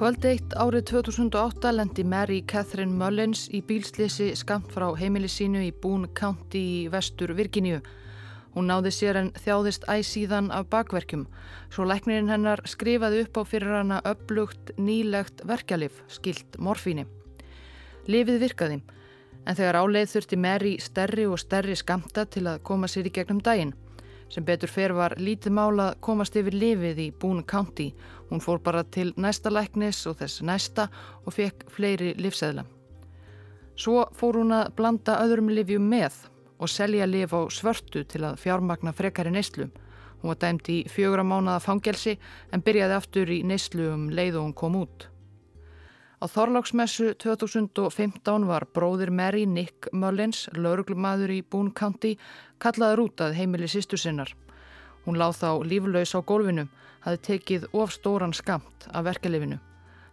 Kvöld eitt árið 2008 lendi Mary Catherine Mullins í bílslisi skamt frá heimili sínu í Boone County í vestur Virginíu. Hún náði sér en þjáðist æsíðan af bakverkjum, svo læknirinn hennar skrifaði upp á fyrir hana upplugt nýlegt verkjalif, skilt morfíni. Lifið virkaði, en þegar áleið þurfti Mary stærri og stærri skamta til að koma sér í gegnum daginn. Sem betur fer var lítið mála komast yfir lifið í Boone County. Hún fór bara til næsta læknis og þess næsta og fekk fleiri livseðla. Svo fór hún að blanda öðrum livjum með og selja liv á svörtu til að fjármagna frekari neyslu. Hún var dæmt í fjögra mánada fangelsi en byrjaði aftur í neyslu um leið og hún kom út. Á Þorláksmessu 2015 var bróðir Mary Nick Mullins, lauruglumadur í Boone County, kallaður út að heimili sýstu sinnar. Hún láð þá líflaus á gólfinu, hafi tekið of stóran skamt af verkelifinu.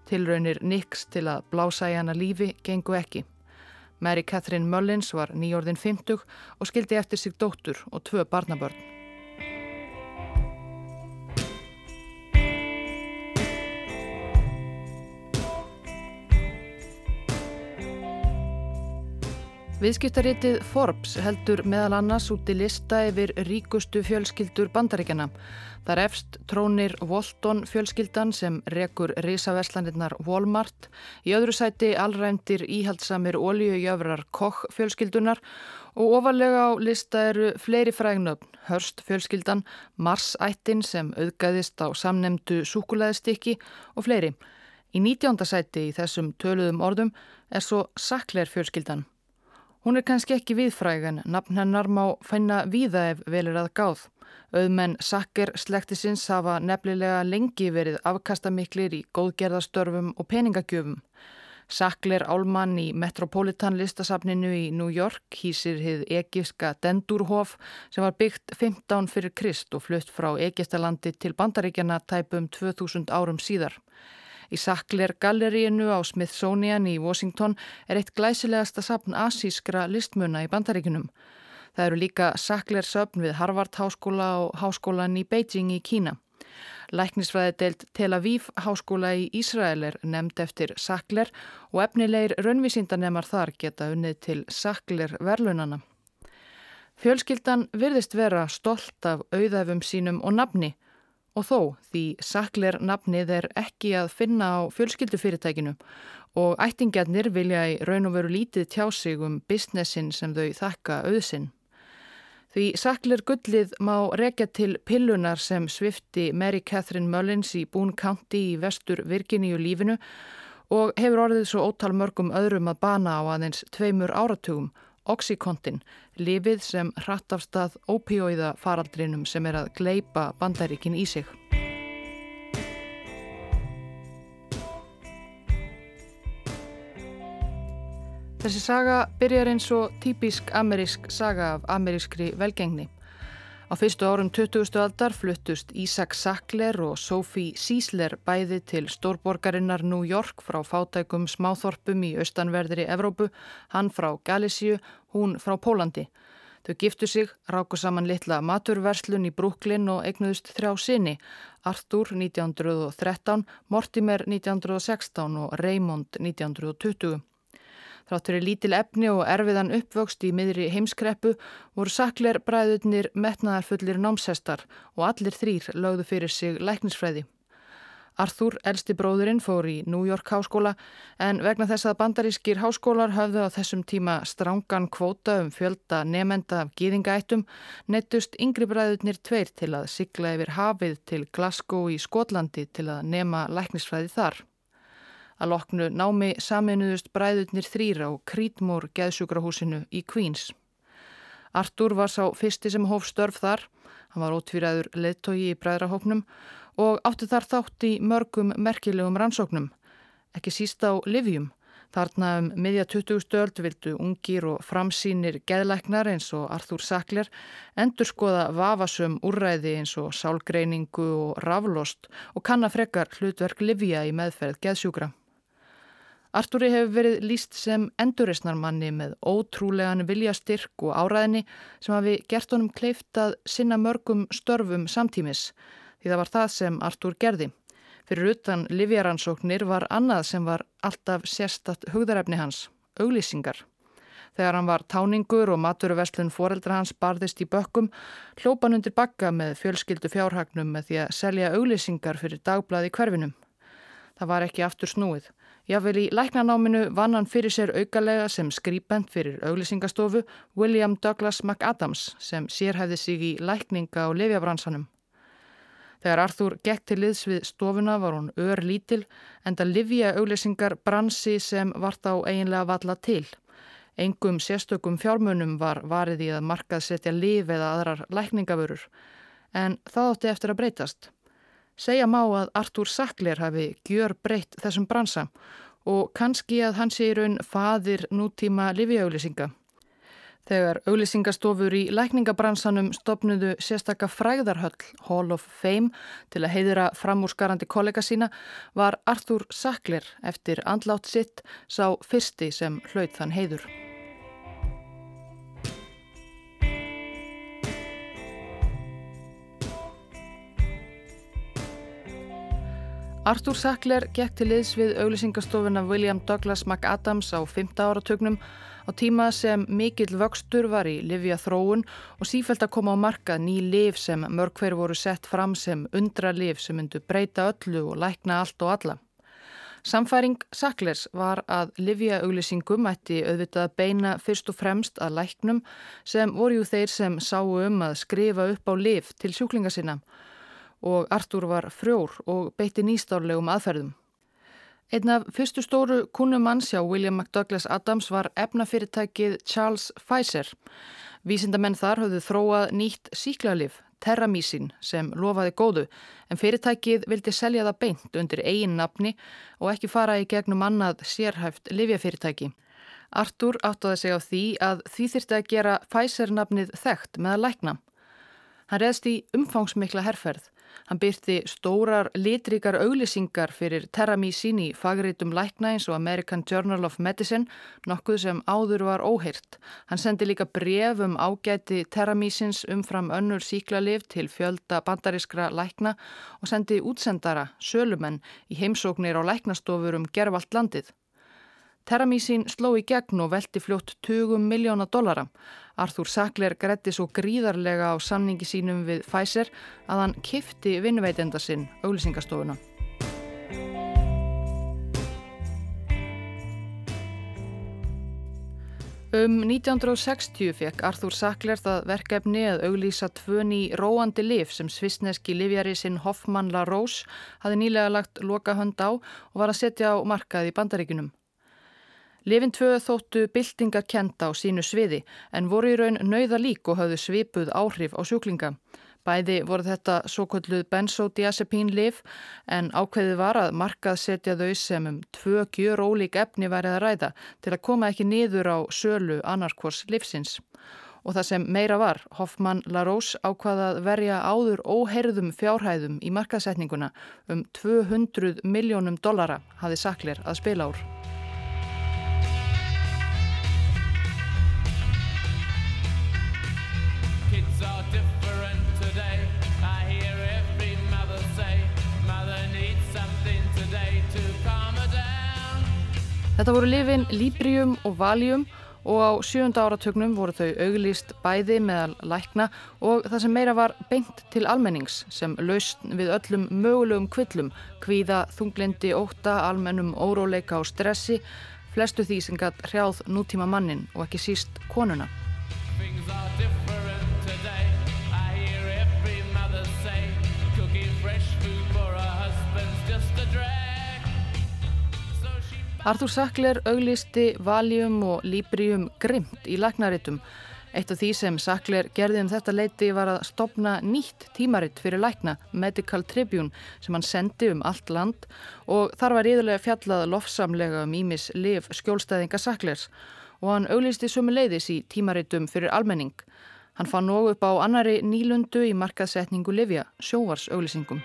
Tilraunir Nicks til að blása í hana lífi gengu ekki. Mary Catherine Mullins var nýjórðin 50 og skildi eftir sig dóttur og tvö barnabörn. Viðskiptaritið Forbes heldur meðal annars út í lista yfir ríkustu fjölskyldur bandaríkjana. Þar efst trónir Volton fjölskyldan sem rekur risaverslanirnar Walmart. Í öðru sæti allræmdir íhaldsamir ólíujöfrar Koch fjölskyldunar og ofalega á lista eru fleiri frægnöfn. Hörst fjölskyldan, Mars ættin sem auðgæðist á samnemdu súkulæðistikki og fleiri. Í 19. sæti í þessum töluðum orðum er svo Sackler fjölskyldan. Hún er kannski ekki viðfræg en nafn hennar má fæna víða ef vel er að gáð. Auðmenn Sakker slektisins hafa nefnilega lengi verið afkastamiklir í góðgerðastörfum og peningagjöfum. Sackler Álmann í Metropolitan listasafninu í New York hýsir hið egifska Dendurhof sem var byggt 15 fyrir Krist og flutt frá Egistalandi til Bandaríkjana tæpum 2000 árum síðar. Í Sackler galleríinu á Smithsonian í Washington er eitt glæsilegasta sapn asískra listmuna í bandaríkunum. Það eru líka Sackler söpn við Harvard Háskóla og Háskólan í Beijing í Kína. Læknisfræði deilt Tel Aviv Háskóla í Ísrael er nefnd eftir Sackler og efnilegir raunvísindanemar þar geta unnið til Sackler verlunana. Fjölskyldan virðist vera stolt af auðæfum sínum og nafni Og þó því sakler nafnið er ekki að finna á fjölskyldufyrirtækinu og ættingjarnir vilja í raun og veru lítið tjá sig um businessin sem þau þakka auðsinn. Því sakler gullið má rekja til pillunar sem svifti Mary Catherine Mullins í Boone County í vestur Virginíu lífinu og hefur orðið svo ótal mörgum öðrum að bana á aðeins tveimur áratugum Oxycontin, lifið sem hratt af stað ópíóiða faraldrinum sem er að gleipa bandaríkin í sig. Þessi saga byrjar eins og típisk amerísk saga af amerískri velgengni. Á fyrstu árum 20. aldar fluttust Ísak Sackler og Sophie Sísler bæði til stórborgarinnar New York frá fátækum smáþorpum í austanverðri Evrópu, hann frá Galísíu, hún frá Pólandi. Þau giftu sig, ráku saman litla maturverslun í Brooklyn og eignuðust þrjá sinni, Arthur 1913, Mortimer 1916 og Raymond 1920. Þráttur í lítil efni og erfiðan uppvöxt í miðri heimskreppu voru sakler bræðurnir metnaðarfullir námshestar og allir þrýr lögðu fyrir sig læknisfræði. Arthur, elsti bróðurinn, fór í New York háskóla en vegna þess að bandarískir háskólar hafðu á þessum tíma strángan kvóta um fjölda nefenda af gýðingaættum nettust yngri bræðurnir tveir til að sigla yfir hafið til Glasgow í Skotlandi til að nema læknisfræði þar. Að loknu námi saminuðust bræðurnir þrýra á Krítmór geðsugrahúsinu í Queens. Artur var sá fyrsti sem hóf störf þar, hann var ótvíraður leðtogi í bræðrahóknum og átti þar þátt í mörgum merkilegum rannsóknum, ekki síst á Livjum. Þarna um miðja 20 stöld vildu ungir og framsýnir geðlæknar eins og Arthur Sackler endur skoða vafasum úrræði eins og sálgreiningu og raflost og kannafrekar hlutverk Livja í meðferð geðsjúkra. Artúri hefur verið líst sem endurisnarmanni með ótrúlegan viljastyrk og áræðinni sem hafi gert honum kleift að sinna mörgum störfum samtímis því það var það sem Artúr gerði. Fyrir utan livjaransóknir var annað sem var alltaf sérstatt hugðarefni hans, auglýsingar. Þegar hann var táningur og maturuverslun foreldra hans barðist í bökkum, hlópan undir bakka með fjölskyldu fjárhagnum með því að selja auglýsingar fyrir dagblaði hverfinum. Það var ekki aftur snúið. Jável í læknanáminu vann hann fyrir sér aukalega sem skrýpend fyrir auglýsingastofu William Douglas McAdams sem sérhæfði sig í lækninga og lefjabransanum. Þegar Arthur gekk til liðs við stofuna var hún ör lítil en það livja auglýsingar bransi sem var þá eiginlega valla til. Engum sérstökum fjármunum var varið í að markað setja liv eða aðrar lækningavörur en það átti eftir að breytast. Segja má að Arthur Sackler hafi gjör breytt þessum bransa og kannski að hann sé í raun fadir nútíma livjaauglýsinga. Þegar auglýsingastofur í lækningabransanum stopnuðu sérstakka fræðarhöll Hall of Fame til að heiðira framúrskarandi kollega sína var Arthur Sackler eftir andlátt sitt sá fyrsti sem hlaut þann heiður. Arthur Sackler gekk til liðs við auglýsingastofuna William Douglas McAdams á 5. áratögnum á tíma sem mikill vöxtur var í livja þróun og sífælt að koma á markað ný liv sem mörg hver voru sett fram sem undra liv sem myndu breyta öllu og lækna allt og alla. Samfæring Saklers var að livja auglýsingum ætti auðvitað beina fyrst og fremst að læknum sem voru þeir sem sáu um að skrifa upp á liv til sjúklinga sinna og Artur var frjór og beitti nýstárlegum aðferðum. Einn af fyrstu stóru kunnum mannsjá William McDouglas Adams var efnafyrirtækið Charles Pfizer. Vísindamenn þar höfðu þróað nýtt síklarlif, Terramísin, sem lofaði góðu, en fyrirtækið vildi selja það beint undir eigin nafni og ekki fara í gegnum annað sérhæft livjafyrirtæki. Artur áttaði sig á því að því þyrti að gera Pfizer nafnið þekkt með að lækna. Hann reðst í umfangsmikla herrferð. Hann byrti stórar litrikar auglýsingar fyrir Terramísin í fagritum lækna eins og American Journal of Medicine, nokkuð sem áður var óheirt. Hann sendi líka bref um ágæti Terramísins umfram önnur síklarlif til fjölda bandarískra lækna og sendi útsendara, sölumenn, í heimsóknir á læknastofur um gerfalt landið. Terramísin sló í gegn og velti fljótt 20 miljóna dollara. Arthur Sackler gretti svo gríðarlega á samningi sínum við Pfizer að hann kifti vinnveitenda sinn auglýsingastofuna. Um 1960 fekk Arthur Sackler það verkefni að auglýsa tvöni róandi lif sem svisneski livjari sinn Hoffmann La Rose hafi nýlega lagt loka hönd á og var að setja á markað í bandaríkunum. Lefin tvö þóttu byltingar kenda á sínu sviði en voru í raun nauða lík og hafðu svipuð áhrif á sjúklinga. Bæði voru þetta svo kolluð benzodiazepín liv en ákveðið var að markað setja þau sem um tvö gjör ólík efni værið að ræða til að koma ekki niður á sölu annarkors livsins. Og það sem meira var, Hoffmann Larós ákvaðað verja áður óheyrðum fjárhæðum í markaðsetninguna um 200 miljónum dollara hafið saklir að spila úr. Þetta voru lifin Librium og Valium og á sjönda áratögnum voru þau auglýst bæði meðal lækna og það sem meira var beint til almennings sem laust við öllum mögulegum kvillum, kvíða, þunglindi, óta, almennum, óróleika og stressi, flestu því sem gætt hrjáð nútíma mannin og ekki síst konuna. Arthur Sackler auglisti Valium og Librium grimt í læknaritum. Eitt af því sem Sackler gerði um þetta leiti var að stopna nýtt tímaritt fyrir lækna, Medical Tribune, sem hann sendi um allt land og þar var yðurlega fjallað lofsamlega um ímis liv skjólstæðinga Sacklers og hann auglisti sumu leiðis í tímaritum fyrir almenning. Hann fann nógu upp á annari nýlundu í markaðsetningu Livja, sjóvars auglýsingum.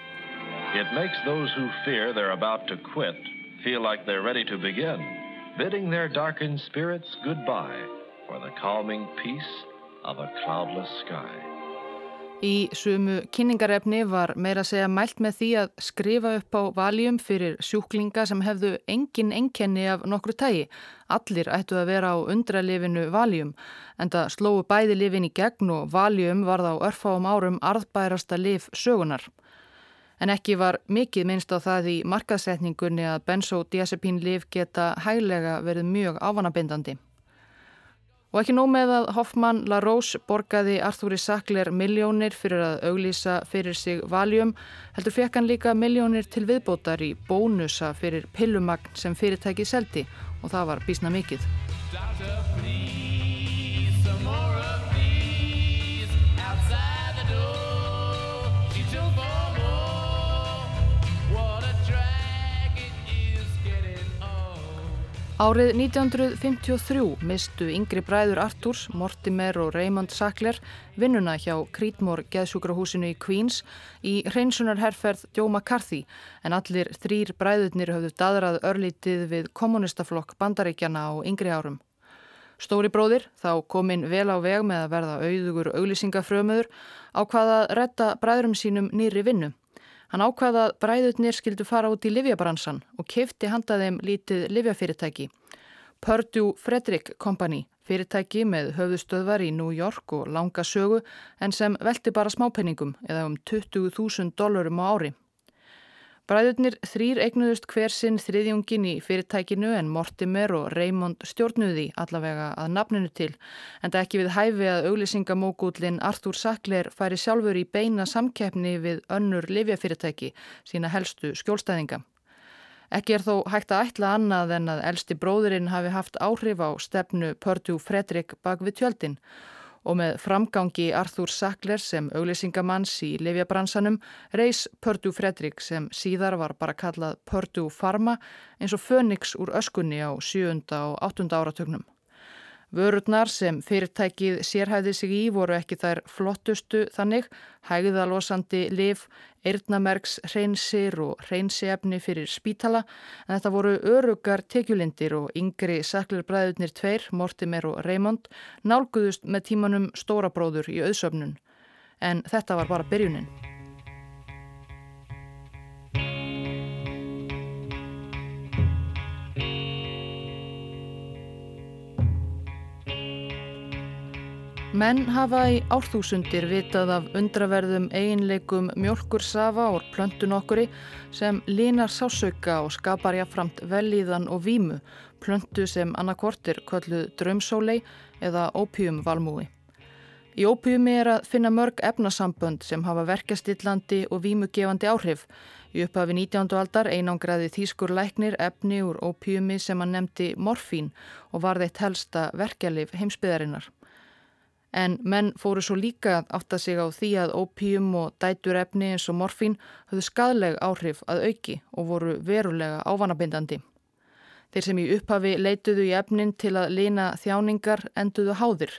It makes those who fear they're about to quit feel like they're ready to begin, bidding their darkened spirits goodbye for the calming peace of a cloudless sky. Í sumu kynningarefni var meira að segja mælt með því að skrifa upp á valjum fyrir sjúklinga sem hefðu engin enkenni af nokkru tægi. Allir ættu að vera á undralifinu valjum en það slóu bæði lifin í gegn og valjum var þá örfáum árum arðbærasta lif sögunar. En ekki var mikið minnst á það í markaðsetningunni að benzodiazepín lif geta hæglega verið mjög ávanabindandi. Og ekki nóg með að Hoffmann LaRose borgaði Arthúri Sackler miljónir fyrir að auglýsa fyrir sig valjum, heldur fekk hann líka miljónir til viðbótar í bónusa fyrir pillumagn sem fyrirtæki seldi og það var bísna mikið. Árið 1953 mistu yngri bræður Artúrs, Mortimer og Raymond Sackler vinnuna hjá Creedmoor geðsjúkrahúsinu í Queens í hreinsunarherferð Joe McCarthy en allir þrýr bræðurnir höfðu dadrað örlítið við kommunistaflokk bandaríkjana á yngri árum. Stóri bróðir, þá kominn vel á veg með að verða auðugur auglýsingafrömuður á hvaða retta bræðurum sínum nýri vinnu. Hann ákvaða að bræðutnir skildu fara út í livjabransan og kefti handaðeim lítið livjafyrirtæki. Purdue Frederick Company, fyrirtæki með höfðustöðvar í New York og langa sögu en sem velti bara smápenningum eða um 20.000 dólarum á ári. Bræðurnir þrýr eignuðust hver sinn þriðjungin í fyrirtækinu en Mortimer og Raymond stjórnuði allavega að nafninu til en það ekki við hæfi að auglýsingamókullin Arthur Sackler færi sjálfur í beina samkeppni við önnur livjafyrirtæki sína helstu skjólstæðinga. Ekki er þó hægt að ætla annað en að elsti bróðurinn hafi haft áhrif á stefnu Purdue Frederick bak við tjöldin og með framgangi Arthur Sackler sem auglýsingamanns í Livjabransanum reys Purdue Fredrik sem síðar var bara kallað Purdue Pharma eins og Phoenix úr öskunni á 7. og 8. áratögnum. Vörurnar sem fyrirtækið sérhæði sig í voru ekki þær flottustu þannig, hægðalosandi liv, eirnamerks, hreinsir og hreinsiefni fyrir spítala en þetta voru örugar tekjulindir og yngri saklirbræðurnir tveir, Mortimer og Raymond, nálguðust með tímanum stóra bróður í auðsöfnun. En þetta var bara byrjunin. Menn hafa í árþúsundir vitað af undraverðum eiginleikum mjölkursafa og plöntun okkuri sem línar sásauka og skapar jáframt velíðan og vímu, plöntu sem annarkortir kölluð drömsólei eða ópjumvalmúi. Í ópjumi er að finna mörg efnasambönd sem hafa verkastillandi og vímugefandi áhrif. Í upphafi 19. aldar einangraði þýskur læknir efni úr ópjumi sem hann nefndi morfín og var þeitt helsta verkjalif heimsbyðarinnar. En menn fóru svo líka að átta sig á því að ópíum og dæturefni eins og morfín höfðu skadleg áhrif að auki og voru verulega ávanabindandi. Þeir sem í upphafi leituðu í efnin til að lina þjáningar enduðu háðir.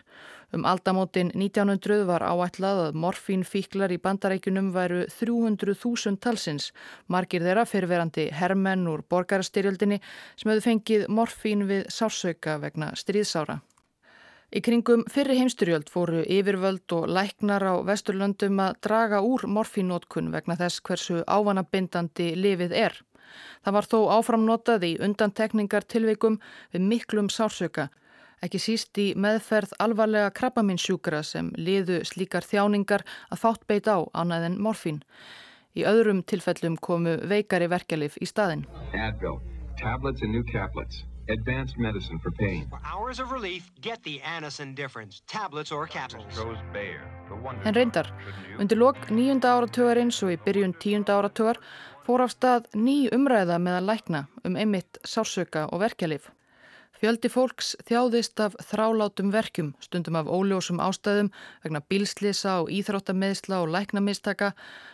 Um aldamótin 1900 var áætlað að morfínfíklar í bandarækjunum væru 300.000 talsins, margir þeirra fyrirverandi hermenn úr borgarastyrjöldinni sem höfðu fengið morfín við sársauka vegna stríðsára. Í kringum fyrri heimstyrjöld fóru yfirvöld og læknar á vesturlöndum að draga úr morfínótkun vegna þess hversu ávanabindandi lifið er. Það var þó áframnotað í undantekningar tilveikum við miklum sársöka, ekki síst í meðferð alvarlega krabbaminsjúkra sem liðu slíkar þjáningar að fátt beit á annað en morfín. Í öðrum tilfellum komu veikari verkelif í staðin. Advil, tablets and new caplets. Advanced medicine for pain. For hours of relief, get the Anacin difference, tablets or capsules. En reyndar, undir lok nýjunda áratögarins og í byrjun tíunda áratögar fór af stað ný umræða með að lækna um einmitt sársöka og verkjalið. Fjöldi fólks þjáðist af þrálátum verkjum, stundum af óljósum ástæðum vegna bílslisa og íþróttameðsla og læknamistaka,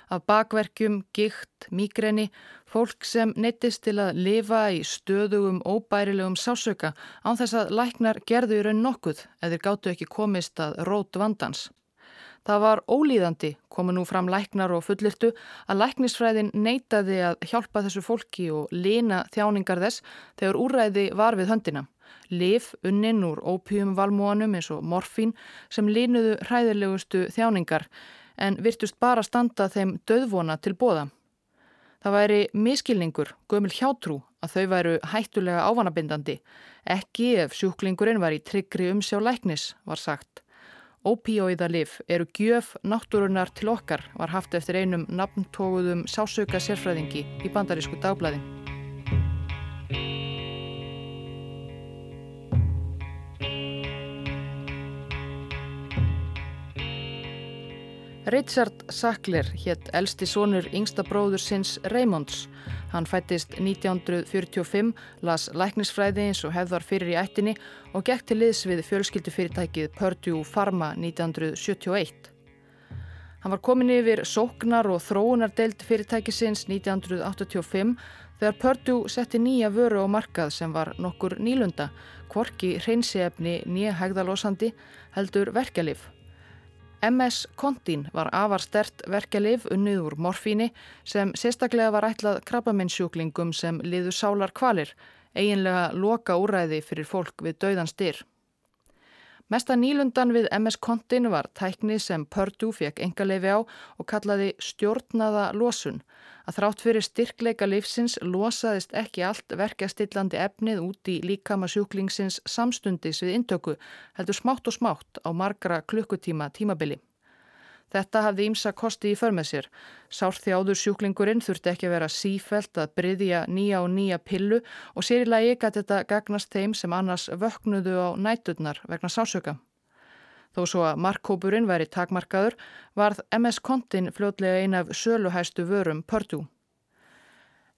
af bakverkjum, gikt, mígreni, fólk sem neittist til að lifa í stöðugum, óbærilegum sásöka án þess að læknar gerðu í raun nokkuð eða gáttu ekki komist að rót vandans. Það var ólíðandi, komu nú fram læknar og fullirtu, að læknisfræðin neitaði að hjálpa þessu fólki og lina þjáningar þess þegar úræði var við höndina. Lif unnin úr ópjum valmóanum eins og morfín sem línuðu hræðilegustu þjáningar en virtust bara standa þeim döðvona til bóða. Það væri miskilningur, gömul hjátrú, að þau væru hættulega ávanabindandi, ekki ef sjúklingurinn var í tryggri umsjá læknis, var sagt. Ópíóiðalif eru gjöf náttúrunar til okkar, var haft eftir einum nafntóguðum sásauka sérfræðingi í bandarísku dagblæði. Richard Sackler hétt elsti sonur yngsta bróður sinns Raymonds. Hann fættist 1945, las læknisfræði eins og hefðar fyrir í ættinni og gekk til liðs við fjölskyldufyrirtækið Purdue Pharma 1971. Hann var komin yfir sóknar og þróunardeild fyrirtækisins 1985 þegar Purdue setti nýja vöru á markað sem var nokkur nýlunda, kvorki hreinsiefni nýja hegðalosandi heldur verkelif. MS Kontín var afar stert verkelif unnið úr morfíni sem sérstaklega var ætlað krabbamennsjúklingum sem liðu sálar kvalir, eiginlega loka úræði fyrir fólk við dauðan styr. Mesta nýlundan við MS Kontin var tækni sem Purdue fekk engaleifi á og kallaði stjórnaða losun. Að þrátt fyrir styrkleika lífsins losaðist ekki allt verkastillandi efnið út í líkama sjúklingsins samstundis við intöku, heldur smátt og smátt á margra klukkutíma tímabili. Þetta hafði ímsa kosti í förmið sér. Sárþjáður sjúklingurinn þurfti ekki að vera sífælt að bryðja nýja og nýja pillu og sér í lagi gæti þetta gagnast þeim sem annars vöknudu á næturnar vegna sásöka. Þó svo að markkópurinn væri takmarkaður varð MS Kontin fljótlega ein af söluhæstu vörum Purdue.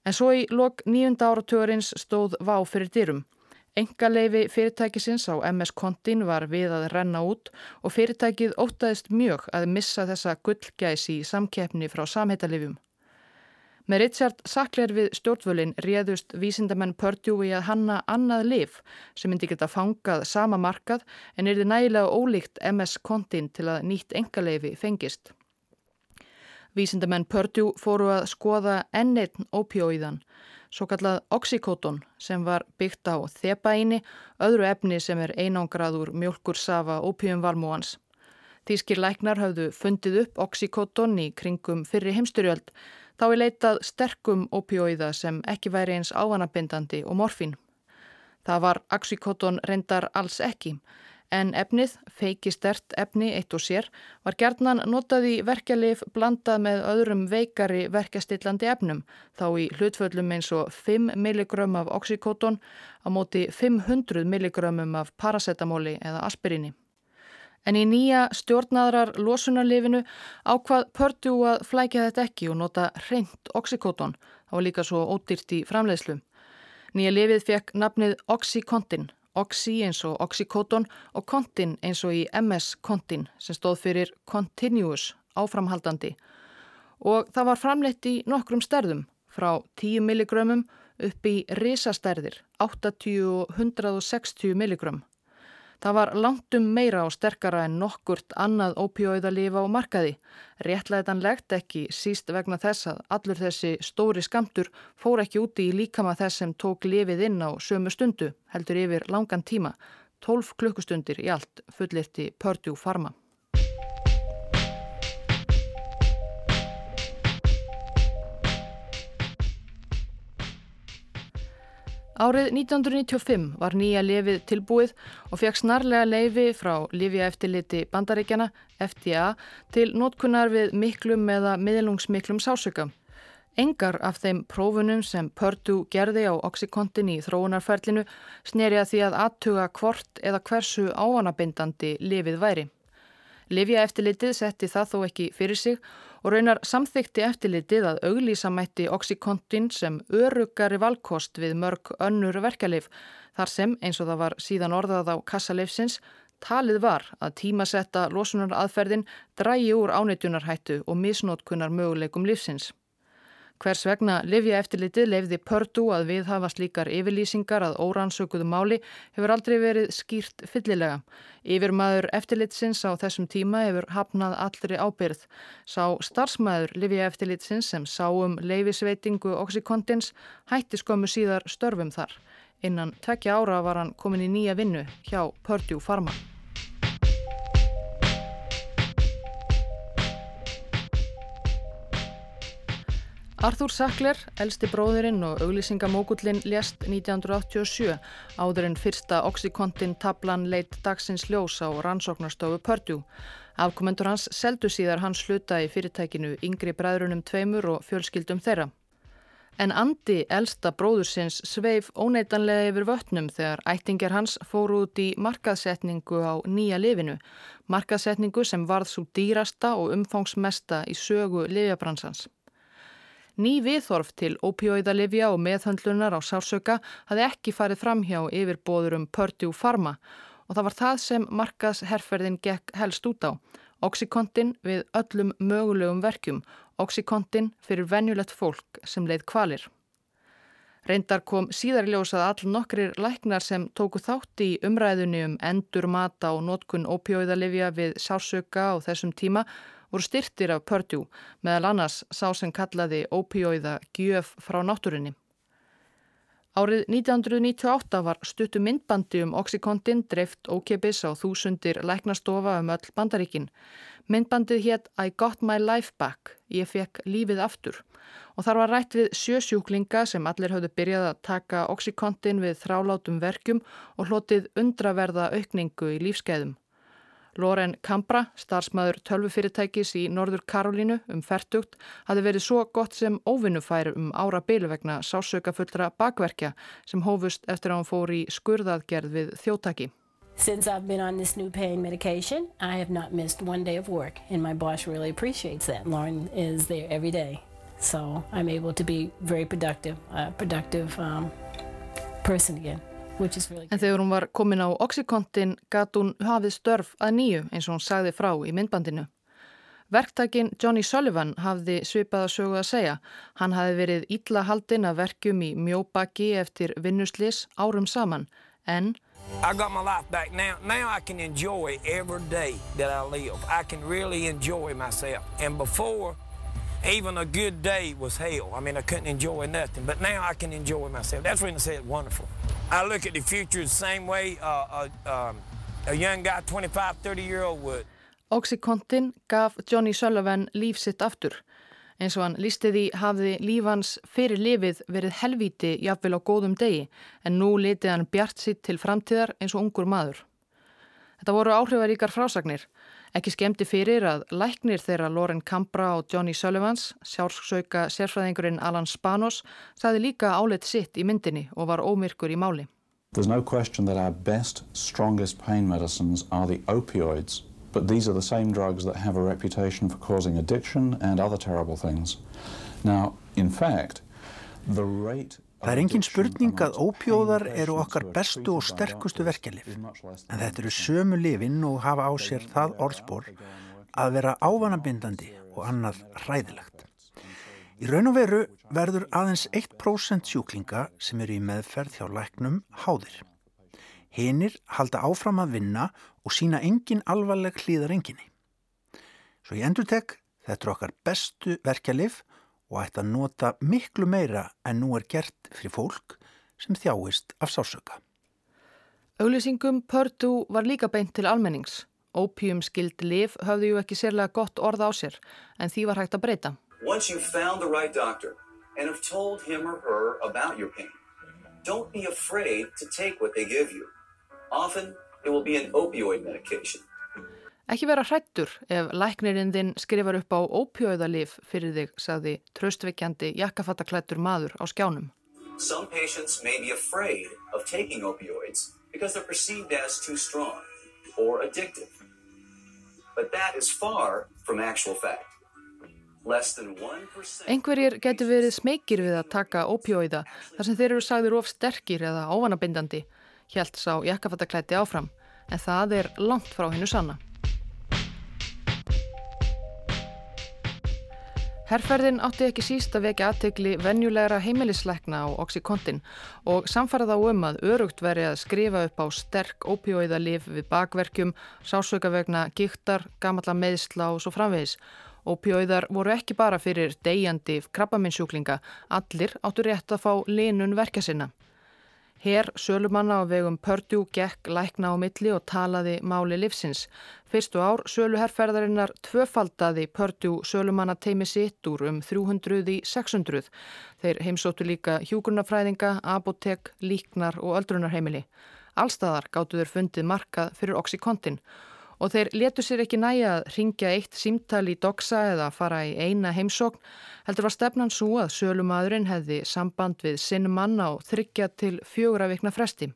En svo í lok nýjunda áratugurins stóð vá fyrir dyrum. Engaleifi fyrirtækisins á MS Kontin var við að renna út og fyrirtækið ótaðist mjög að missa þessa gullgæsi í samkeppni frá samhættalifjum. Með Richard Sackler við stjórnvölin réðust vísindamenn í að hanna annað lif sem myndi geta fangað sama markað en er þið nægilega ólíkt MS Kontin til að nýtt engaleifi fengist. Vísindamenn Purdue fóru að skoða enneitt ópjóiðan svo kallað oxykóton sem var byggt á þepaini, öðru efni sem er einangraður mjölkursafa ópíumvalmúans. Þýskir læknar hafðu fundið upp oxykóton í kringum fyrri heimsturjöld, þá er leitað sterkum ópíóiða sem ekki væri eins ávanabindandi og morfín. Það var oxykóton reyndar alls ekki, en efnið, feiki stert efni eitt og sér, var gerðnan notað í verkjalið blandað með öðrum veikari verkjastillandi efnum, þá í hlutföllum eins og 5 mg af oxykóton á móti 500 mg af paracetamóli eða aspirini. En í nýja stjórnaðrar losunarlifinu ákvað Pördu að flækja þetta ekki og nota reynd oxykóton, það var líka svo ódýrt í framleiðslu. Nýja lifið fekk nafnið Oxycontin Oxy eins og oxycodon og Contin eins og í MS Contin sem stóð fyrir Continuous áframhaldandi og það var framleitt í nokkrum stærðum frá 10 milligrömmum upp í risastærðir 80 og 160 milligrömm. Það var langtum meira og sterkara en nokkurt annað ópjóiðalifa og markaði. Réttlætanlegt ekki síst vegna þess að allur þessi stóri skamtur fór ekki úti í líkama þess sem tók lifið inn á sömu stundu, heldur yfir langan tíma, 12 klukkustundir í allt fullirti Purdue Pharma. Árið 1995 var nýja lefið tilbúið og fekk snarlega leifi frá Lífjaeftiliti bandaríkjana, FDA, til notkunnar við miklum eða miðlungsmiklum sásöka. Engar af þeim prófunum sem Purdue gerði á Oxycontin í þróunarferlinu sneri að því að aðtuga hvort eða hversu áanabindandi lefið væri. Livjaeftilitið setti það þó ekki fyrir sig og raunar samþykti eftirlitið að auglísamætti Oxycontin sem örugari valkost við mörg önnur verkalif þar sem, eins og það var síðan orðað á kassalifsins, talið var að tímasetta losunar aðferðin drægi úr áneitunarhættu og misnótkunar möguleikum lífsins. Hvers vegna Livja eftirlitið lefði pördu að viðhafa slíkar yfirlýsingar að órannsökuðu máli hefur aldrei verið skýrt fyllilega. Yfirmaður eftirlitsins á þessum tíma hefur hafnað allri ábyrð. Sá starfsmæður Livja eftirlitsins sem sá um leifisveitingu Oxycontins hætti skömmu síðar störfum þar. Innan tvekja ára var hann komin í nýja vinnu hjá Purdue Pharma. Arthur Sackler, elsti bróðurinn og auglýsingamókullin lést 1987 áður en fyrsta Oxycontin tablan leitt dagsins ljós á rannsóknarstofu Purdue. Afkomendur hans seldu síðar hans sluta í fyrirtækinu yngri bræðrunum tveimur og fjölskyldum þeirra. En Andi, elsta bróðursins, sveif óneitanlega yfir vötnum þegar ættingar hans fóru út í markaðsetningu á nýja lifinu. Markaðsetningu sem varð svo dýrasta og umfangsmesta í sögu lifjabransans. Ný viðhorf til opioidalifja og meðhöndlunar á sársöka hafði ekki farið fram hjá yfirbóðurum Purdue Pharma og það var það sem markaðsherrferðin gekk helst út á. Oxycontin við öllum mögulegum verkjum, Oxycontin fyrir venjulegt fólk sem leið kvalir. Reyndar kom síðar ljósað all nokkrir læknar sem tóku þátt í umræðunni um endur mata og nótkun opioidalifja við sársöka á þessum tíma voru styrtir af Purdue meðal annars sá sem kallaði opioida gjöf frá náttúrunni. Árið 1998 var stuttu myndbandi um Oxycontin dreift ókipis á þúsundir læknastofa um öll bandaríkin. Myndbandið hétt I got my life back, ég fekk lífið aftur og þar var rætt við sjösjúklinga sem allir höfðu byrjað að taka Oxycontin við þrálátum verkjum og hlotið undraverða aukningu í lífskeiðum. Loren Kambra, starfsmæður tölvufyrirtækis í Norður Karolínu um færtugt, hafi verið svo gott sem óvinnufæri um ára byli vegna sásaukafullra bakverkja sem hófust eftir að hann fór í skurðaðgerð við þjóttaki. Since I've been on this new pain medication, I have not missed one day of work and my boss really appreciates that. Lauren is there every day, so I'm able to be very productive, a productive um, person again. En þegar hún var komin á Oxycontin gat hún hafið störf að nýju eins og hún sagði frá í myndbandinu. Verktakin Johnny Sullivan hafði svipað að sögu að segja. Hann hafði verið ítla haldinn að verkjum í mjóbaki eftir vinnuslis árum saman en I got my life back now. Now I can enjoy every day that I live. I can really enjoy myself. And before, even a good day was hell. I mean, I couldn't enjoy nothing. But now I can enjoy myself. That's when I say it's wonderful. I look at the future the same way uh, uh, um, a young guy, 25, 30 year old would. Oxycontin gaf Johnny Sullivan líf sitt aftur. Eins og hann lístiði hafði lífans fyrir lifið verið helvíti jafnvel á góðum degi en nú litið hann bjart sitt til framtíðar eins og ungur maður. Þetta voru áhrifaríkar frásagnir. Ekki skemmti fyrir að læknir þeirra Loren Kambra og Johnny Sullivans, sjársauka sérfræðingurinn Alan Spanos, sagði líka áleitt sitt í myndinni og var ómyrkur í máli. There's no question that our best, strongest pain medicines are the opioids, but these are the same drugs that have a reputation for causing addiction and other terrible things. Now, in fact, the rate Það er engin spurning að ópjóðar eru okkar bestu og sterkustu verkelif, en þetta eru sömu lifin og hafa á sér það orðspor að vera ávanabindandi og annað ræðilegt. Í raun og veru verður aðeins 1% sjúklinga sem eru í meðferð hjá læknum háðir. Hinnir halda áfram að vinna og sína engin alvarleg hlýðar enginni. Svo ég endur tek, þetta eru okkar bestu verkelif og ætti að nota miklu meira en nú er gert fyrir fólk sem þjáist af sásöka. Auglýsingum Pördu var líka beint til almennings. Ópjumskild liv höfðu ju ekki sérlega gott orð á sér, en því var hægt að breyta. Once you've found the right doctor and have told him or her about your pain, don't be afraid to take what they give you. Often it will be an opioid medication. Ekki vera hrættur ef læknirinn þinn skrifar upp á ópjóðalif fyrir þig, sagði tröstveikjandi jakkafattaklættur maður á skjánum. Some patients may be afraid of taking opioids because they're perceived as too strong or addictive. But that is far from actual fact. Engverjir getur verið smekir við að taka ópjóiða þar sem þeir eru sagður of sterkir eða óvanabindandi, hjælt sá jakkafattaklætti áfram, en það er langt frá hennu sanna. Herrferðin átti ekki síst að vekja aðtegli venjulegra heimilisleikna á Oxycontin og samfara þá um að örugt veri að skrifa upp á sterk ópjóiðalif við bakverkjum, sásökavegna, gíktar, gamalla meðsla og svo framvegis. Ópjóiðar voru ekki bara fyrir degjandi krabbaminsjúklinga, allir áttu rétt að fá linun verkja sinna. Her sölumanna á vegum Pördjú gekk lækna á milli og talaði máli livsins. Fyrstu ár söluherrferðarinnar tvöfaldaði Pördjú sölumanna teimi sitt úr um 300 í 600. Þeir heimsóttu líka hjúgrunafræðinga, apotek, líknar og öldrunarheimili. Allstaðar gáttu þeir fundið markað fyrir Oxycontin og þeir letu sér ekki næja að ringja eitt símtal í doksa eða fara í eina heimsókn, heldur var stefnan svo að sölumadurinn hefði samband við sinn mann á þryggja til fjögur af vikna fresti.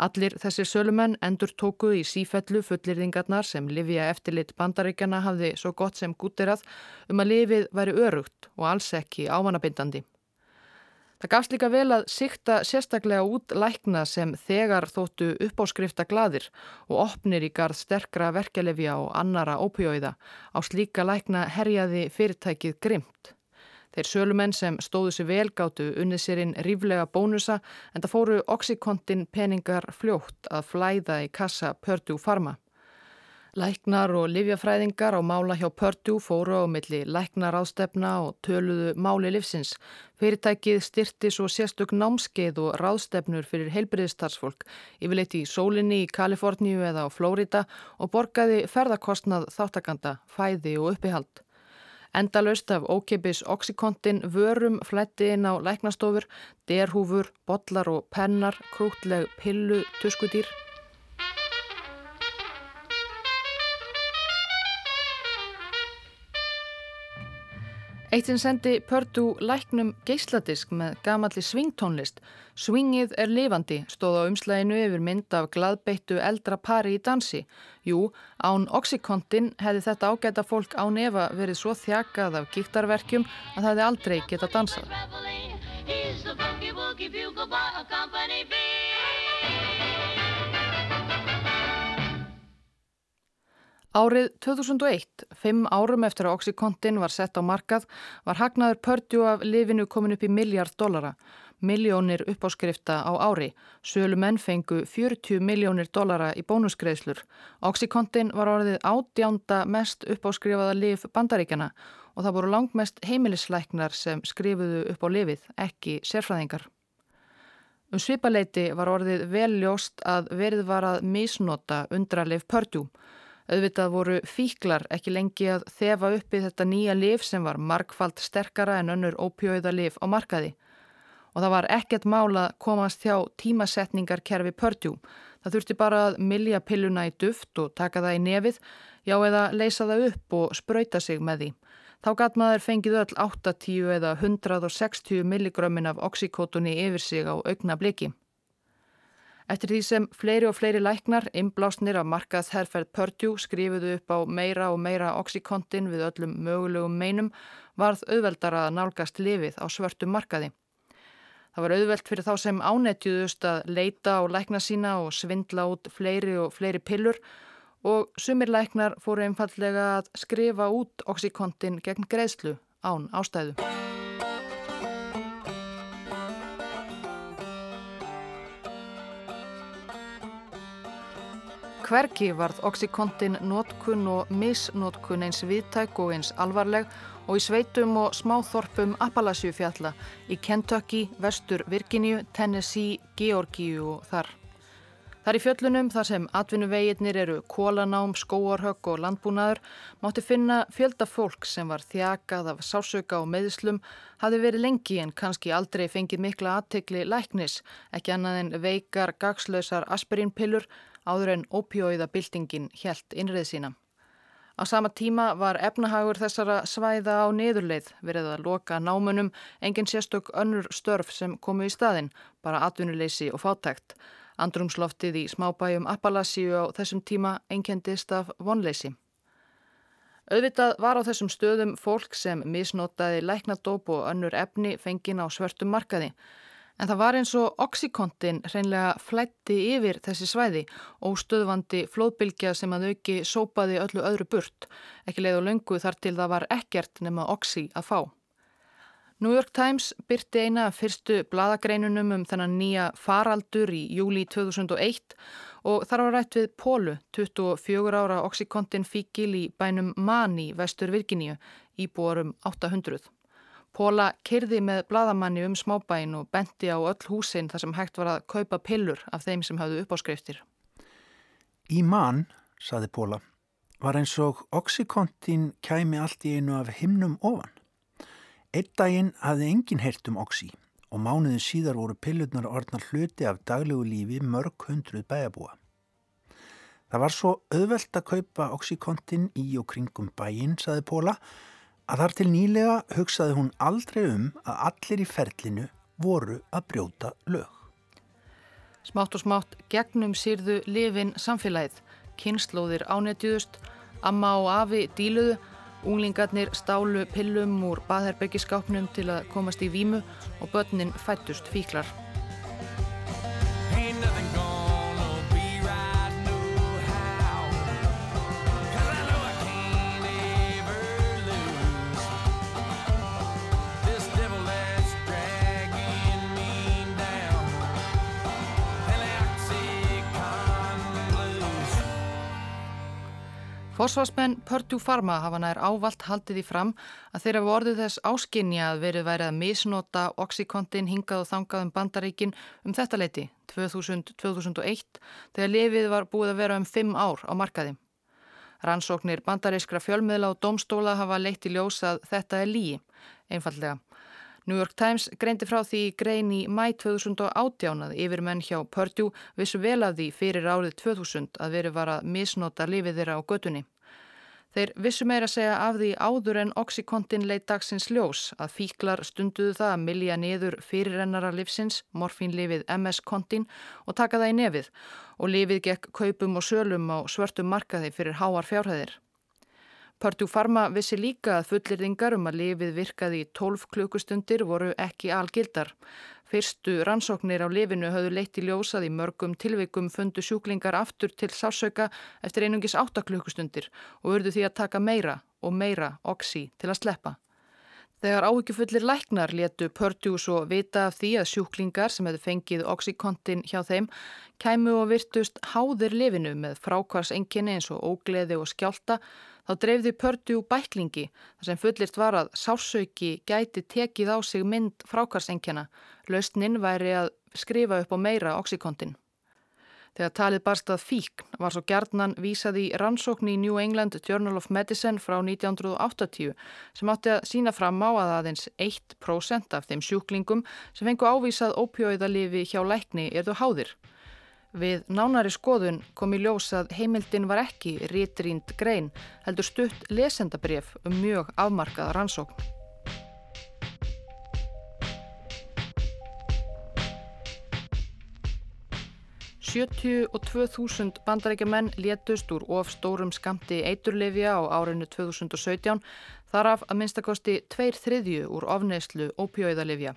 Allir þessir sölumenn endur tókuð í sífellu fullirðingarnar sem Livia eftirlit bandaríkjana hafði svo gott sem gútirað um að lifið væri örugt og alls ekki ávanabindandi. Það gafst líka vel að sikta sérstaklega út lækna sem þegar þóttu uppáskrifta gladir og opnir í garð sterkra verkelefja og annara ópjóiða. Á slíka lækna herjaði fyrirtækið grimt. Þeir sölumenn sem stóðu sér vel gáttu unnið sérinn ríflega bónusa en það fóru oxykontin peningar fljótt að flæða í kassa Purdue Pharma. Læknar og livjafræðingar á mála hjá Purdue fóru á milli læknaráðstefna og töluðu máli livsins. Fyrirtækið styrti svo sérstök námskeið og ráðstefnur fyrir heilbriðistarsfólk yfirleitt í sólinni í Kaliforníu eða á Flórida og borgaði ferðarkostnað þáttakanda, fæði og uppihald. Endalaust af ókeipis oxykontin vörum flætti inn á læknastofur, derhúfur, botlar og pennar, krútleg pillu, tuskudýr. Eitt sinn sendi Pördu læknum geysladisk með gamalli svingtónlist. Svingið er lifandi, stóð á umslæginu yfir mynd af gladbeittu eldra pari í dansi. Jú, án Oxycontin hefði þetta ágæta fólk án Eva verið svo þjakað af gíktarverkjum að það hefði aldrei getað dansað. Árið 2001, fimm árum eftir að Oxycontin var sett á markað, var hagnaður Purdue af lifinu komin upp í miljard dollara. Miljónir uppáskrifta á ári. Sölu menn fengu 40 miljónir dollara í bónusgreðslur. Oxycontin var orðið átjánda mest uppáskrifaða lif bandaríkjana og það voru langmest heimilisleiknar sem skrifuðu upp á lifið, ekki sérfræðingar. Um svipaleiti var orðið veljóst að verið var að misnota undralif Purdue. Auðvitað voru fíklar ekki lengi að þefa uppi þetta nýja lif sem var markfald sterkara en önnur ópjóiða lif á markaði. Og það var ekkert mála komast hjá tímasetningarkerfi Purdue. Það þurfti bara að milja pilluna í duft og taka það í nefið, já eða leysa það upp og spröyta sig með því. Þá gatt maður fengið öll 80 eða 160 milligrömmin af oxykótunni yfir sig á augna bliki. Eftir því sem fleiri og fleiri læknar, inblásnir af markað herrferð Purdue skrifuðu upp á meira og meira oxykontin við öllum mögulegum meinum, varð auðveldar að nálgast lifið á svörtum markaði. Það var auðveld fyrir þá sem ánetjuðust að leita á lækna sína og svindla út fleiri og fleiri pillur og sumir læknar fóru einfallega að skrifa út oxykontin gegn greiðslu án ástæðu. Hverki varð Oxycontin nótkun og misnótkun eins viðtæk og eins alvarleg og í sveitum og smáþorpum Appalachiufjalla í Kentucky, Vestur Virginíu, Tennessee, Georgíu og þar. Þar í fjöllunum, þar sem atvinnuveginnir eru kólanám, skóarhögg og landbúnaður, mátti finna fjölda fólk sem var þjakað af sásauka og meðslum, hafi verið lengi en kannski aldrei fengið mikla aðtegli læknis, ekki annað en veikar, gagslausar aspirínpillur, áður en ópjóiðabildingin helt innrið sína. Á sama tíma var efnahagur þessara svæða á niðurleið verið að loka námunum engin sérstök önnur störf sem komu í staðin, bara atvinnuleysi og fátækt. Andrumsloftið í smábæjum Appalassíu á þessum tíma einkendist af vonleysi. Auðvitað var á þessum stöðum fólk sem misnotaði læknadóp og önnur efni fengin á svörtum markaði. En það var eins og oxykontin hreinlega flætti yfir þessi svæði og stöðvandi flóðbylgja sem að auki sópaði öllu öðru burt. Ekki leið og löngu þar til það var ekkert nema oxy að fá. New York Times byrti eina fyrstu bladagreinunum um þennan nýja faraldur í júli 2001 og þar var rætt við Pólu, 24 ára oxykontin fíkil í bænum Mani, vestur Virginíu, íbúarum 800. Póla kyrði með bladamanni um smábæin og bendi á öll húsin þar sem hægt var að kaupa pillur af þeim sem hafðu uppáskriftir. Í mann, saði Póla, var eins og oxykontin kæmi allt í einu af himnum ofan. Einn daginn hafði engin heyrt um oxy og mánuðin síðar voru pillurnar orðnar hluti af daglegu lífi mörg hundruð bæjabúa. Það var svo auðvelt að kaupa oxykontin í og kringum bæinn, saði Póla, að þar til nýlega hugsaði hún aldrei um að allir í ferlinu voru að brjóta lög. Smátt og smátt gegnum sýrðu lifin samfélagið, kynnslóðir ánetjúðust, amma og afi díluðu, unglingarnir stálu pillum úr baðherbyggiskápnum til að komast í výmu og börnin fættust fíklar. Forsvarsmenn Purdue Pharma hafa nær ávalt haldið í fram að þeirra vorðu þess áskinja að verið værið að misnota Oxycontin hingað og þangað um bandaríkin um þetta leiti 2000-2001 þegar lefið var búið að vera um 5 ár á markaði. Rannsóknir bandarískra fjölmiðla og domstóla hafa leitt í ljós að þetta er líi, einfallega. New York Times greindi frá því grein í mæ 2018 að yfirmenn hjá Purdue vissu vel af því fyrir árið 2000 að veri var að misnota lifið þeirra á götunni. Þeir vissu meira segja af því áður en Oxycontin leitt dagsins ljós að fíklar stunduðu það að milja niður fyrirrennara livsins, morfínlifið MS-kontin og taka það í nefið og lifið gekk kaupum og sölum á svörtum markaði fyrir háar fjárhæðir. Purdue Pharma vissi líka að fullirðingar um að lifið virkaði í 12 klukkustundir voru ekki algildar. Fyrstu rannsóknir á lifinu höfðu leitt í ljósað í mörgum tilveikum fundu sjúklingar aftur til sásauka eftir einungis 8 klukkustundir og urðu því að taka meira og meira oxi til að sleppa. Þegar áhyggjufullir læknar letu Purdue svo vita af því að sjúklingar sem hefðu fengið oxykontin hjá þeim kæmu og virtust háðir lifinu með frákvarsenginni eins og ógleði og skjálta Þá dreifði Purdue bæklingi þar sem fullirt var að sársauki gæti tekið á sig mynd frákarsenkjana. Laustnin væri að skrifa upp á meira oxykontin. Þegar talið barst að fíkn var svo gjarnan vísað í rannsókn í New England Journal of Medicine frá 1980 sem átti að sína fram á að aðeins 1% af þeim sjúklingum sem fengu ávísað ópjóiðalifi hjá lækni erðu háðir. Við nánari skoðun kom í ljós að heimildin var ekki rítrind grein, heldur stutt lesendabref um mjög afmarkað rannsókn. Sjötju og 2000 bandarækjumenn létust úr of stórum skamti eiturlefja á árinu 2017, þar af að minnstakosti tveir þriðju úr ofneislu ópjóiðalefja.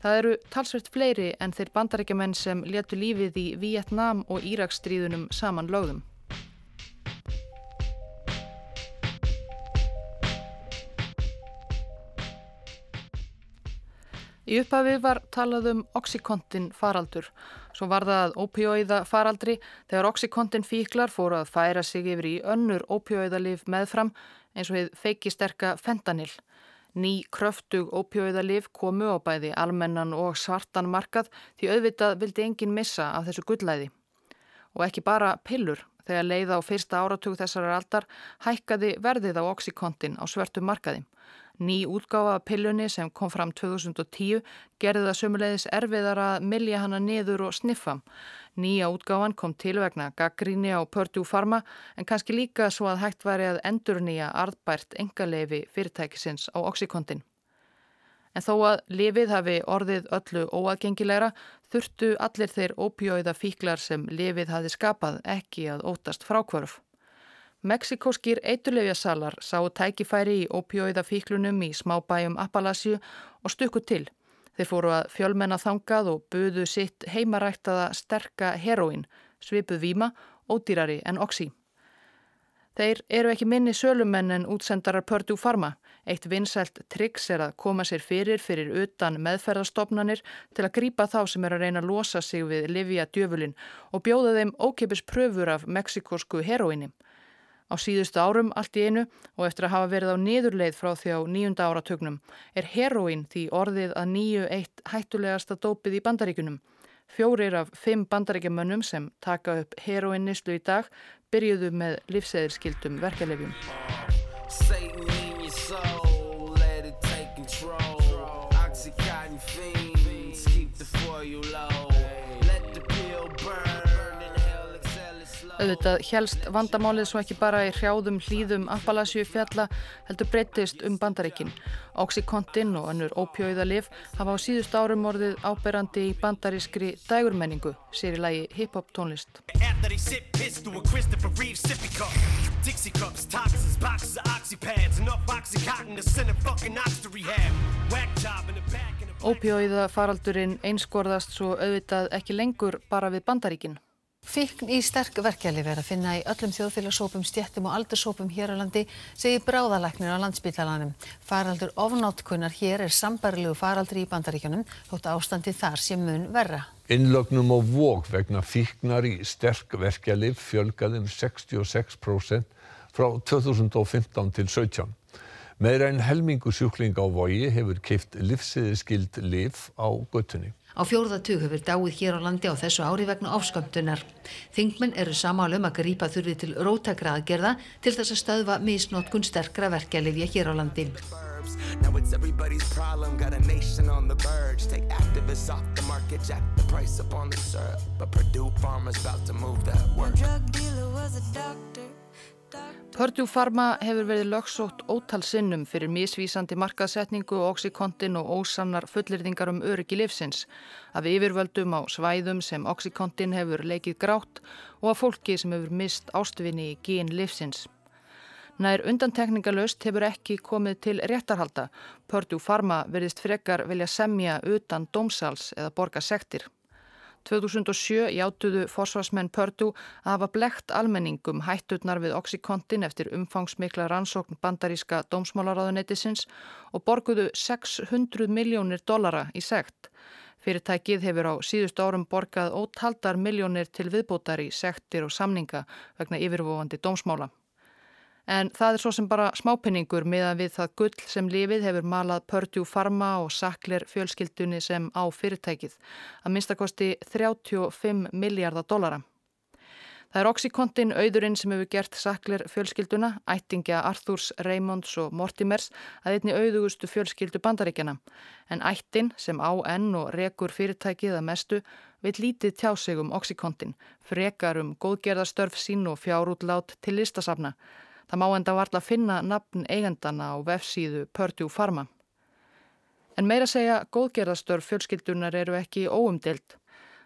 Það eru talsvert fleiri en þeir bandarækjumenn sem letu lífið í Vietnám og Íraksstríðunum saman lögðum. Í upphafi var talað um oxykontin faraldur. Svo var það opioíða faraldri þegar oxykontin fíklar fóru að færa sig yfir í önnur opioíðalif meðfram eins og hefð feiki sterka fentanil. Ný kröftug ópjóiðalif komu á bæði almennan og svartan markað því auðvitað vildi enginn missa af þessu gullæði. Og ekki bara pillur, þegar leið á fyrsta áratug þessari aldar hækkaði verðið á oxykontin á svörtu markaði. Ný útgáfa af pillunni sem kom fram 2010 gerði það sömulegis erfiðar að milja hana niður og sniffa. Nýja útgáfan kom til vegna gaggríni á Purdue Pharma en kannski líka svo að hægt væri að endur nýja arðbært engaleifi fyrirtækisins á Oxycontin. En þó að lifið hafi orðið öllu óaðgengilegra þurftu allir þeir ópjóiða fíklar sem lifið hafi skapað ekki að ótast frákvörf. Mexikoskir eiturlefjasalar sáu tækifæri í ópjóiða fíklunum í smábæjum Appalachíu og stukku til. Þeir fóru að fjölmenna þangað og buðu sitt heimaræktaða sterka heroin, svipuð víma, ódýrari en oxi. Þeir eru ekki minni sölumenn en útsendarar Purdue Pharma. Eitt vinsælt triks er að koma sér fyrir fyrir utan meðferðarstofnanir til að grýpa þá sem er að reyna að losa sig við Livia djöfulin og bjóða þeim ókipis pröfur af meksikosku heroinni. Á síðustu árum allt í einu og eftir að hafa verið á niðurleið frá því á nýjunda áratögnum er heroín því orðið að nýju eitt hættulegasta dópið í bandaríkunum. Fjórir af fimm bandaríkjamönnum sem taka upp heroinnislu í dag byrjuðu með livseðilskildum verkelefjum. Auðvitað helst vandamálið svo ekki bara í hrjáðum hlýðum Appalachíu fjalla heldur breytist um bandaríkin. Oxycontin og annur ópjóiðalif hafa á síðust árum orðið áberandi í bandarískri dægurmenningu, sér í lagi hip-hop tónlist. Ópjóiða faraldurinn einskorðast svo auðvitað ekki lengur bara við bandaríkin. Fíkn í sterk verkjalið verið að finna í öllum þjóðfélagsópum, stjættum og aldursópum hér á landi, segir bráðalæknir á landsbytalanum. Faraldur ofnátkunnar hér er sambarilegu faraldri í bandaríkjunum, þótt ástandi þar sé mun verra. Innlögnum og vók vegna fíknar í sterk verkjalið fjölgaði um 66% frá 2015 til 17. Meira en helmingu sjúklinga á vogi hefur keift livsiðiskild liv á göttunni. Á fjórðatug hefur dáið hér á landi á þessu ári vegna ofskömmtunar. Þingmenn eru samálum að grípa þurfi til rótakra aðgerða til þess að stöðva misnótkun sterkra verkjalifja hér á landi. Now Purdue Pharma hefur verið lögsótt ótal sinnum fyrir misvísandi markaðsetningu, oxykontin og ósannar fullirðingar um öryggi livsins, af yfirvöldum á svæðum sem oxykontin hefur leikið grátt og af fólki sem hefur mist ástvinni í gín livsins. Nær undantekningalöst hefur ekki komið til réttarhalda. Purdue Pharma verðist frekar vilja semja utan dómsals eða borga sektir. 2007 játuðu forsvarsmenn Pördu að hafa blekt almenningum hætturnar við Oxycontin eftir umfangsmikla rannsókn bandaríska dómsmálaráðunetisins og borguðu 600 miljónir dollara í sekt. Fyrirtækið hefur á síðust árum borgað ótaldar miljónir til viðbótar í sektir og samninga vegna yfirvofandi dómsmála. En það er svo sem bara smápenningur meðan við það gull sem lifið hefur malað Purdue Pharma og Sackler fjölskyldunni sem á fyrirtækið að minnstakosti 35 miljardar dollara. Það er Oxycontin auðurinn sem hefur gert Sackler fjölskylduna, ættingja Arthurs, Raymonds og Mortimers að einni auðugustu fjölskyldu bandaríkjana. En ættin sem á enn og rekur fyrirtækið að mestu vil lítið tjá sig um Oxycontin, frekar um góðgerðarstörf sín og fjárútlát til listasafna. Það má enda varla finna nafn eigendana á vefsíðu Purdue Pharma. En meira segja, góðgerðastörf fjölskyldunar eru ekki óumdild.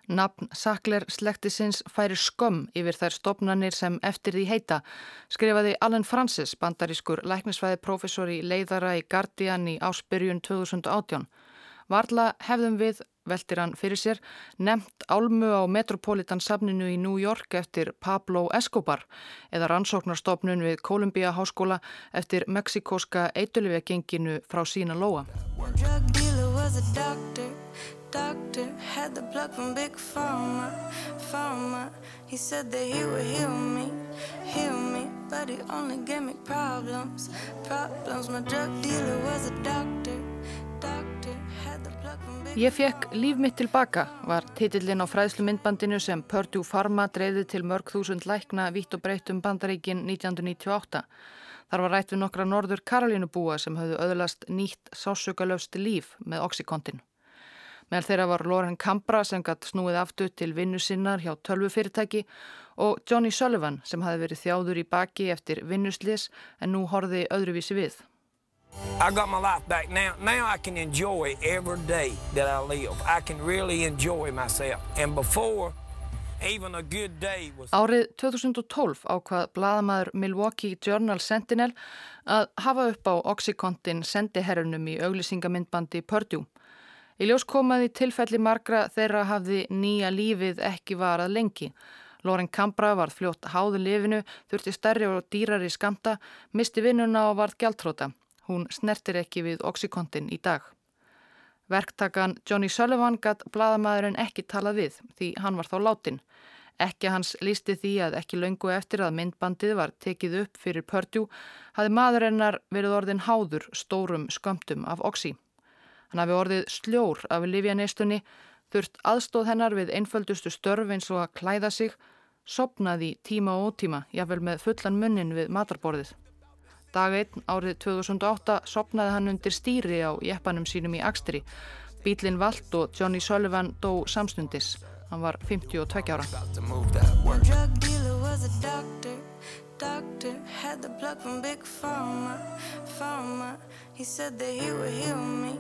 Nafn Sackler slektisins færi skömm yfir þær stopnarnir sem eftir því heita, skrifaði Alan Francis, bandarískur læknisfæði professor í leiðara í Guardian í ásbyrjun 2018. Varla hefðum við veltir hann fyrir sér, nefnt álmu á Metropolitan safninu í New York eftir Pablo Escobar eða rannsóknarstofnun við Columbia Háskóla eftir meksikóska eitulifjagenginu frá sína lóa. Doctor had the plug from Big Pharma, Pharma. He said that he would heal me, heal me, but he only gave me problems, problems. My drug dealer was a doctor. Ég fekk líf mitt tilbaka var titillin á fræðslu myndbandinu sem Purdue Pharma dreyði til mörg þúsund lækna vitt og breytt um bandaríkin 1998. Þar var rætt við nokkra norður Karolínubúa sem höfðu öðlast nýtt sásökalöfst líf með Oxycontin. Meðal þeirra var Lauren Cambra sem gatt snúið aftur til vinnu sinnar hjá tölvufyrirtæki og Johnny Sullivan sem hafi verið þjáður í baki eftir vinnuslis en nú horfi öðruvísi við. I got my life back now. Now I can enjoy every day that I live. I can really enjoy myself. And before, even a good day was... Árið 2012 ákvað bladamæður Milwaukee Journal Sentinel að hafa upp á Oxycontin sendiherrunum í auglisingamindbandi Purdue. Í ljós komaði tilfelli margra þeirra hafði nýja lífið ekki varað lengi. Loren Kambra varð fljótt háðu lifinu, þurfti stærri og dýrari skamta, misti vinnuna og varð gjaldtróta. Hún snertir ekki við Oxycontin í dag. Verktakan Johnny Sullivan gatt bladamæðurinn ekki talað við því hann var þá látin. Ekki hans lísti því að ekki laungu eftir að myndbandið var tekið upp fyrir Purdue hafi maður hennar verið orðin háður stórum skömmtum af oxi. Hann hafi orðið sljór af livjaneistunni, þurft aðstóð hennar við einföldustu störf eins og að klæða sig, sopnaði tíma og ótíma, jáfnvel með fullan munnin við matarborðið. Dag einn árið 2008 sopnaði hann undir stýri á jeppanum sínum í Akstri. Bílinn vald og Johnny Sullivan dó samstundis. Hann var 52 ára. Doctor had the plug from Big Pharma, Pharma. He said that he would heal me,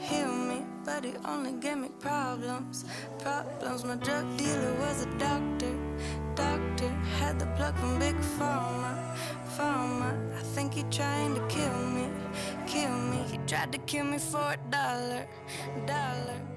heal me, but he only gave me problems, problems. My drug dealer was a doctor, doctor had the plug from Big Pharma, Pharma. I think he trying to kill me, kill me. He tried to kill me for a dollar, dollar.